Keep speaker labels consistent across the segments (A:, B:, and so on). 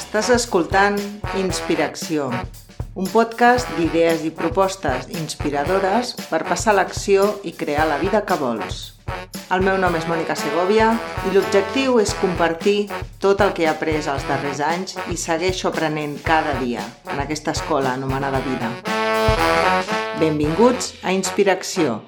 A: Estàs escoltant Inspiració, un podcast d'idees i propostes inspiradores per passar l'acció i crear la vida que vols. El meu nom és Mònica Segovia i l'objectiu és compartir tot el que he après els darrers anys i segueixo aprenent cada dia en aquesta escola anomenada vida. Benvinguts a Inspiració.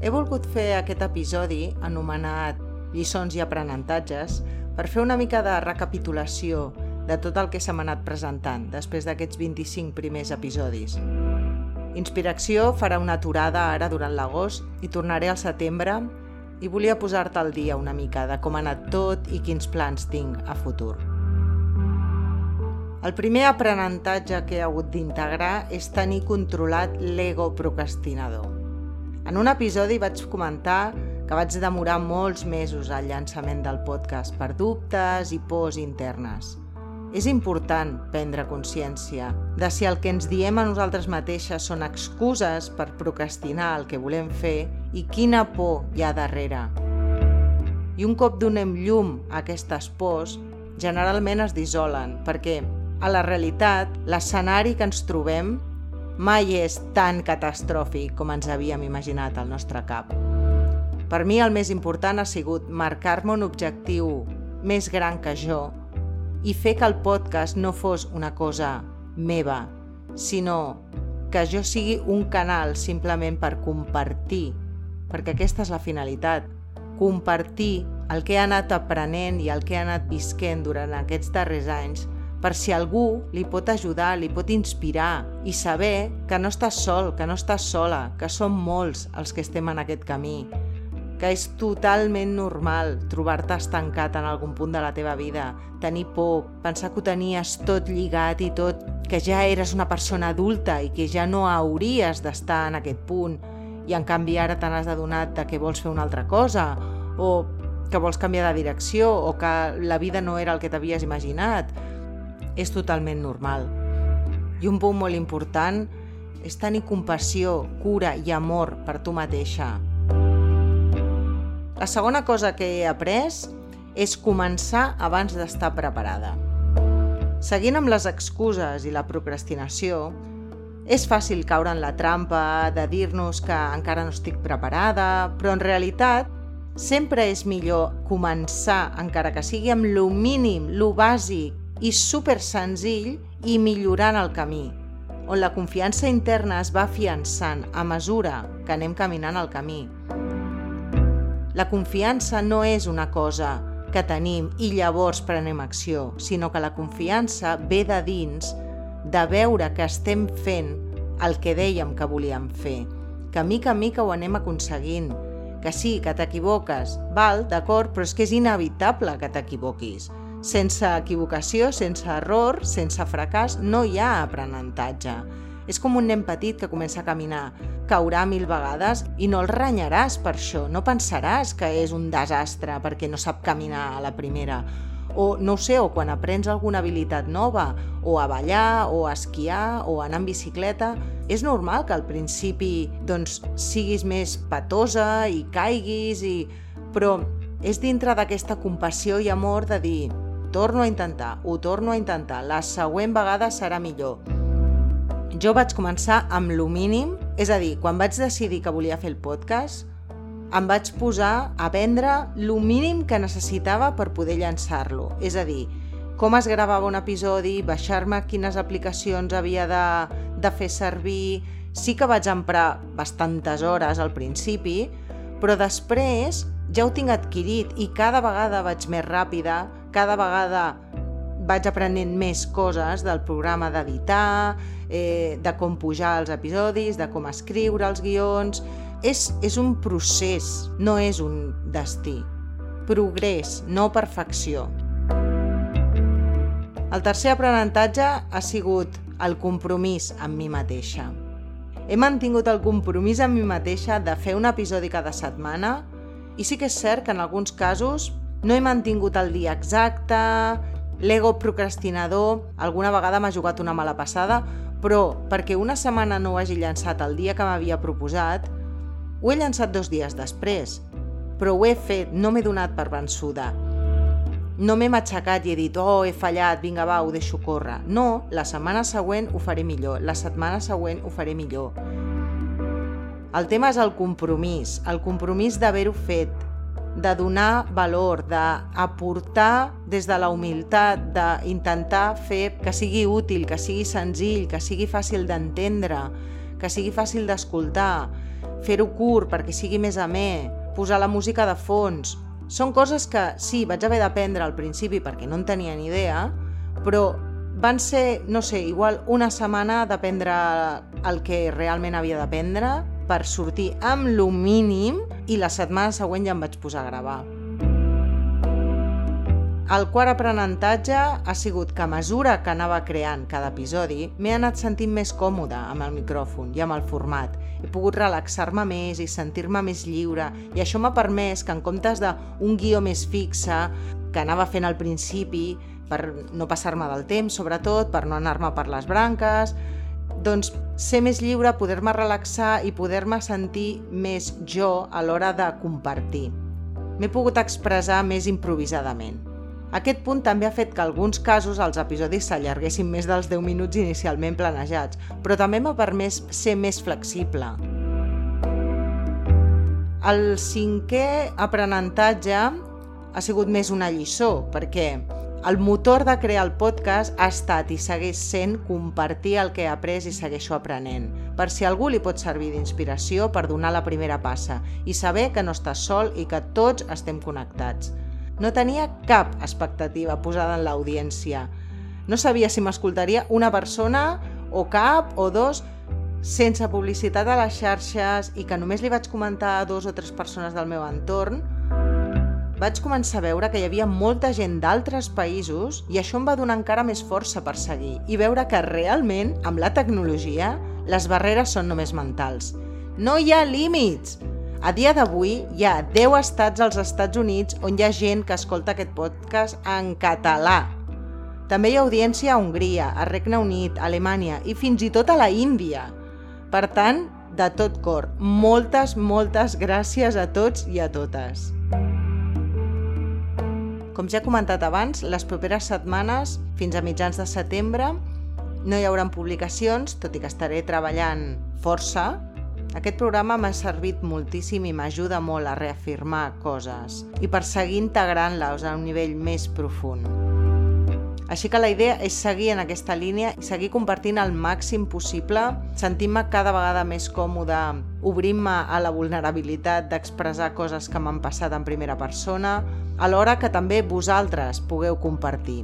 A: He volgut fer aquest episodi anomenat Lliçons i aprenentatges per fer una mica de recapitulació de tot el que se m'ha anat presentant després d'aquests 25 primers episodis. Inspiració farà una aturada ara durant l'agost i tornaré al setembre i volia posar-te al dia una mica de com ha anat tot i quins plans tinc a futur. El primer aprenentatge que he hagut d'integrar és tenir controlat l'ego procrastinador. En un episodi vaig comentar que vaig demorar molts mesos al llançament del podcast per dubtes i pors internes. És important prendre consciència de si el que ens diem a nosaltres mateixes són excuses per procrastinar el que volem fer i quina por hi ha darrere. I un cop donem llum a aquestes pors, generalment es dissolen, perquè a la realitat l'escenari que ens trobem mai és tan catastròfic com ens havíem imaginat al nostre cap. Per mi el més important ha sigut marcar-me un objectiu més gran que jo i fer que el podcast no fos una cosa meva, sinó que jo sigui un canal simplement per compartir, perquè aquesta és la finalitat, compartir el que he anat aprenent i el que he anat visquent durant aquests darrers anys per si algú li pot ajudar, li pot inspirar i saber que no estàs sol, que no estàs sola, que som molts els que estem en aquest camí que és totalment normal trobar-te estancat en algun punt de la teva vida, tenir por, pensar que ho tenies tot lligat i tot, que ja eres una persona adulta i que ja no hauries d'estar en aquest punt i en canvi ara te n'has adonat de que vols fer una altra cosa o que vols canviar de direcció o que la vida no era el que t'havies imaginat. És totalment normal. I un punt molt important és tenir compassió, cura i amor per tu mateixa, la segona cosa que he après és començar abans d'estar preparada. Seguint amb les excuses i la procrastinació, és fàcil caure en la trampa de dir-nos que encara no estic preparada, però en realitat sempre és millor començar, encara que sigui amb lo mínim, lo bàsic i super senzill i millorant el camí, on la confiança interna es va afiançant a mesura que anem caminant el camí. La confiança no és una cosa que tenim i llavors prenem acció, sinó que la confiança ve de dins de veure que estem fent el que dèiem que volíem fer, que mica a mica ho anem aconseguint, que sí, que t'equivoques, val, d'acord, però és que és inevitable que t'equivoquis. Sense equivocació, sense error, sense fracàs, no hi ha aprenentatge. És com un nen petit que comença a caminar. Caurà mil vegades i no el renyaràs per això. No pensaràs que és un desastre perquè no sap caminar a la primera. O, no sé, o quan aprens alguna habilitat nova, o a ballar, o a esquiar, o a anar en bicicleta, és normal que al principi doncs, siguis més patosa i caiguis, i... però és dintre d'aquesta compassió i amor de dir torno a intentar, ho torno a intentar, la següent vegada serà millor jo vaig començar amb lo mínim, és a dir, quan vaig decidir que volia fer el podcast, em vaig posar a vendre lo mínim que necessitava per poder llançar-lo. És a dir, com es gravava un episodi, baixar-me quines aplicacions havia de, de fer servir... Sí que vaig emprar bastantes hores al principi, però després ja ho tinc adquirit i cada vegada vaig més ràpida, cada vegada vaig aprenent més coses del programa d'editar, eh, de com pujar els episodis, de com escriure els guions... És, és un procés, no és un destí. Progrés, no perfecció. El tercer aprenentatge ha sigut el compromís amb mi mateixa. He mantingut el compromís amb mi mateixa de fer un episodi cada setmana i sí que és cert que en alguns casos no he mantingut el dia exacte, l'ego procrastinador alguna vegada m'ha jugat una mala passada, però perquè una setmana no ho hagi llançat el dia que m'havia proposat, ho he llançat dos dies després. però ho he fet, no m'he donat per vençuda. No m'he matxacat i he dit, oh, he fallat, vinga, va, ho deixo córrer. No, la setmana següent ho faré millor, la setmana següent ho faré millor. El tema és el compromís, el compromís d'haver-ho fet, de donar valor, d'aportar des de la humilitat, d'intentar fer que sigui útil, que sigui senzill, que sigui fàcil d'entendre, que sigui fàcil d'escoltar, fer-ho curt perquè sigui més amè, posar la música de fons. Són coses que sí, vaig haver d'aprendre al principi perquè no en tenia ni idea, però van ser, no sé, igual una setmana d'aprendre el que realment havia d'aprendre per sortir amb lo mínim i la setmana següent ja em vaig posar a gravar. El quart aprenentatge ha sigut que a mesura que anava creant cada episodi m'he anat sentint més còmode amb el micròfon i amb el format. He pogut relaxar-me més i sentir-me més lliure i això m'ha permès que en comptes d'un guió més fixe que anava fent al principi per no passar-me del temps, sobretot, per no anar-me per les branques, doncs ser més lliure, poder-me relaxar i poder-me sentir més jo a l'hora de compartir. M'he pogut expressar més improvisadament. Aquest punt també ha fet que alguns casos els episodis s'allarguessin més dels 10 minuts inicialment planejats, però també m'ha permès ser més flexible. El cinquè aprenentatge ha sigut més una lliçó, perquè el motor de crear el podcast ha estat i segueix sent compartir el que he après i segueixo aprenent, per si algú li pot servir d'inspiració per donar la primera passa i saber que no estàs sol i que tots estem connectats. No tenia cap expectativa posada en l'audiència. No sabia si m'escoltaria una persona o cap o dos sense publicitat a les xarxes i que només li vaig comentar a dos o tres persones del meu entorn, vaig començar a veure que hi havia molta gent d'altres països i això em va donar encara més força per seguir i veure que realment, amb la tecnologia, les barreres són només mentals. No hi ha límits! A dia d'avui hi ha 10 estats als Estats Units on hi ha gent que escolta aquest podcast en català. També hi ha audiència a Hongria, a Regne Unit, a Alemanya i fins i tot a la Índia. Per tant, de tot cor, moltes, moltes gràcies a tots i a totes. Com ja he comentat abans, les properes setmanes, fins a mitjans de setembre, no hi haurà publicacions, tot i que estaré treballant força. Aquest programa m'ha servit moltíssim i m'ajuda molt a reafirmar coses i per seguir integrant-les a un nivell més profund. Així que la idea és seguir en aquesta línia i seguir compartint el màxim possible, sentint-me cada vegada més còmode, obrint-me a la vulnerabilitat d'expressar coses que m'han passat en primera persona, alhora que també vosaltres pugueu compartir.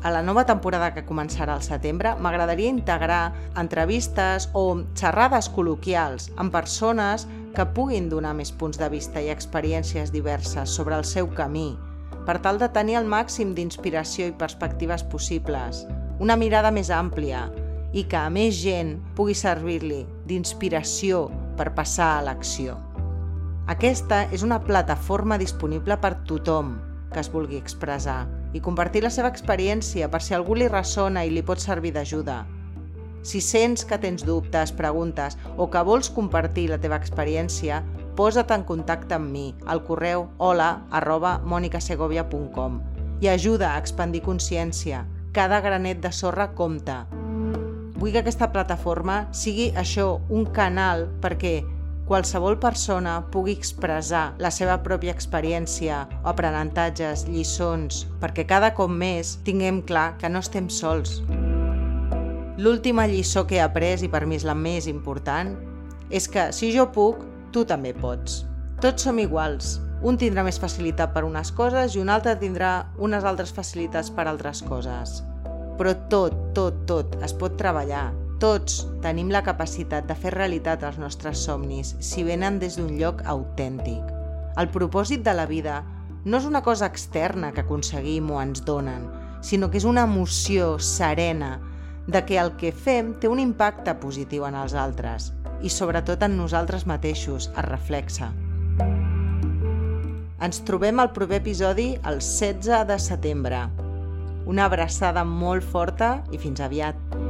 A: A la nova temporada que començarà al setembre m'agradaria integrar entrevistes o xerrades col·loquials amb persones que puguin donar més punts de vista i experiències diverses sobre el seu camí, per tal de tenir el màxim d'inspiració i perspectives possibles, una mirada més àmplia i que a més gent pugui servir-li d'inspiració per passar a l'acció. Aquesta és una plataforma disponible per tothom que es vulgui expressar i compartir la seva experiència per si algú li ressona i li pot servir d'ajuda. Si sents que tens dubtes, preguntes o que vols compartir la teva experiència, posa't en contacte amb mi al correu hola arroba monicasegovia.com i ajuda a expandir consciència. Cada granet de sorra compta. Vull que aquesta plataforma sigui això, un canal perquè qualsevol persona pugui expressar la seva pròpia experiència o aprenentatges, lliçons, perquè cada cop més tinguem clar que no estem sols. L'última lliçó que he après, i per mi és la més important, és que si jo puc, tu també pots. Tots som iguals. Un tindrà més facilitat per unes coses i un altre tindrà unes altres facilitats per altres coses. Però tot, tot, tot es pot treballar. Tots tenim la capacitat de fer realitat els nostres somnis si venen des d'un lloc autèntic. El propòsit de la vida no és una cosa externa que aconseguim o ens donen, sinó que és una emoció serena de que el que fem té un impacte positiu en els altres i sobretot en nosaltres mateixos, es reflexa. Ens trobem al proper episodi el 16 de setembre. Una abraçada molt forta i fins aviat.